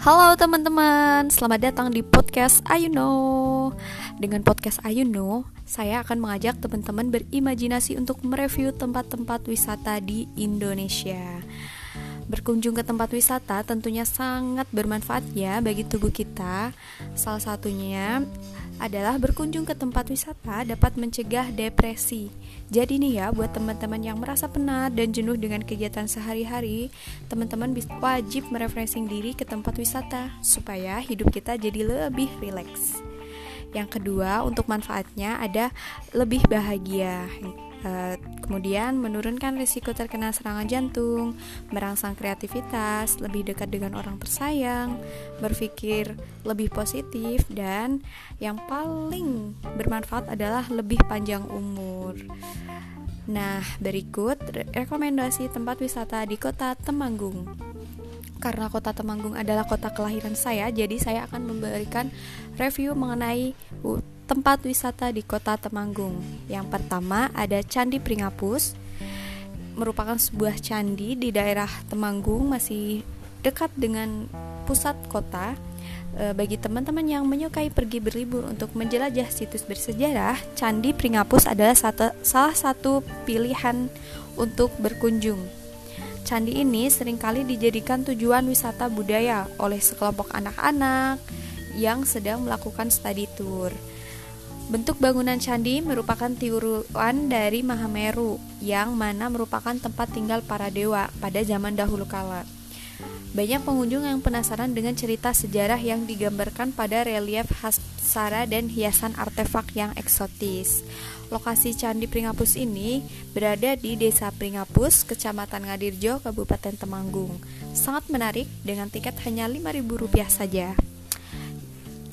Halo teman-teman, selamat datang di podcast Ayuno. Dengan podcast Ayuno, saya akan mengajak teman-teman berimajinasi untuk mereview tempat-tempat wisata di Indonesia. Berkunjung ke tempat wisata tentunya sangat bermanfaat ya bagi tubuh kita. Salah satunya adalah berkunjung ke tempat wisata dapat mencegah depresi. Jadi nih ya, buat teman-teman yang merasa penat dan jenuh dengan kegiatan sehari-hari, teman-teman wajib merefreshing diri ke tempat wisata supaya hidup kita jadi lebih rileks. Yang kedua, untuk manfaatnya ada lebih bahagia. Uh, kemudian menurunkan risiko terkena serangan jantung, merangsang kreativitas, lebih dekat dengan orang tersayang, berpikir lebih positif, dan yang paling bermanfaat adalah lebih panjang umur. Nah, berikut rekomendasi tempat wisata di kota Temanggung. Karena kota Temanggung adalah kota kelahiran saya, jadi saya akan memberikan review mengenai tempat wisata di kota Temanggung. Yang pertama ada Candi Pringapus, merupakan sebuah candi di daerah Temanggung, masih dekat dengan pusat kota. E, bagi teman-teman yang menyukai pergi berlibur untuk menjelajah situs bersejarah, Candi Pringapus adalah satu, salah satu pilihan untuk berkunjung. Candi ini sering kali dijadikan tujuan wisata budaya oleh sekelompok anak-anak yang sedang melakukan study tour. Bentuk bangunan candi merupakan tiruan dari Mahameru, yang mana merupakan tempat tinggal para dewa pada zaman dahulu kala. Banyak pengunjung yang penasaran dengan cerita sejarah yang digambarkan pada relief Sara dan hiasan artefak yang eksotis. Lokasi Candi Pringapus ini berada di Desa Pringapus, Kecamatan Ngadirjo, Kabupaten Temanggung. Sangat menarik dengan tiket hanya Rp5.000 saja.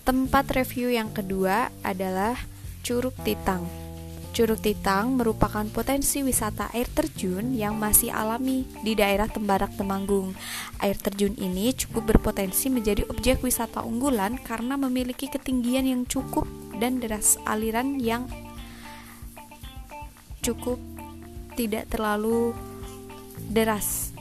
Tempat review yang kedua adalah Curug Titang. Curug Titang merupakan potensi wisata air terjun yang masih alami di daerah Tembarak Temanggung. Air terjun ini cukup berpotensi menjadi objek wisata unggulan karena memiliki ketinggian yang cukup dan deras aliran yang cukup tidak terlalu deras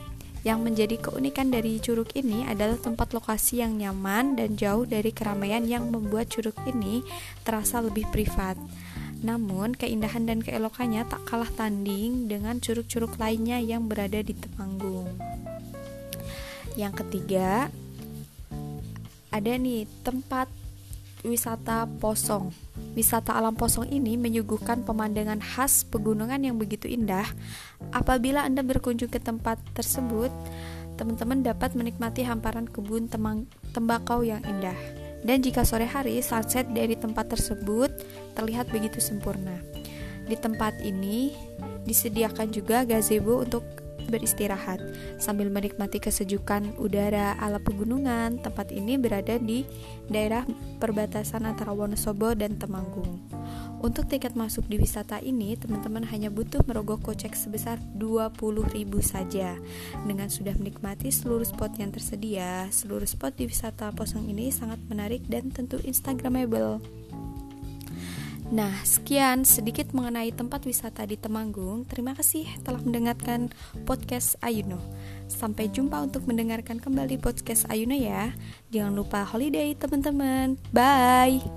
yang menjadi keunikan dari curug ini adalah tempat lokasi yang nyaman dan jauh dari keramaian yang membuat curug ini terasa lebih privat. Namun, keindahan dan keelokannya tak kalah tanding dengan curug-curug lainnya yang berada di Temanggung. Yang ketiga, ada nih tempat wisata Posong. Wisata alam Posong ini menyuguhkan pemandangan khas pegunungan yang begitu indah. Apabila Anda berkunjung ke tempat tersebut, teman-teman dapat menikmati hamparan kebun tembakau yang indah. Dan jika sore hari, sunset dari tempat tersebut terlihat begitu sempurna. Di tempat ini disediakan juga gazebo untuk beristirahat sambil menikmati kesejukan udara ala pegunungan. Tempat ini berada di daerah perbatasan antara Wonosobo dan Temanggung. Untuk tiket masuk di wisata ini, teman-teman hanya butuh merogoh kocek sebesar 20.000 saja. Dengan sudah menikmati seluruh spot yang tersedia, seluruh spot di wisata Posong ini sangat menarik dan tentu instagramable. Nah, sekian sedikit mengenai tempat wisata di Temanggung. Terima kasih telah mendengarkan podcast Ayuno. Sampai jumpa untuk mendengarkan kembali podcast Ayuno ya. Jangan lupa holiday teman-teman. Bye.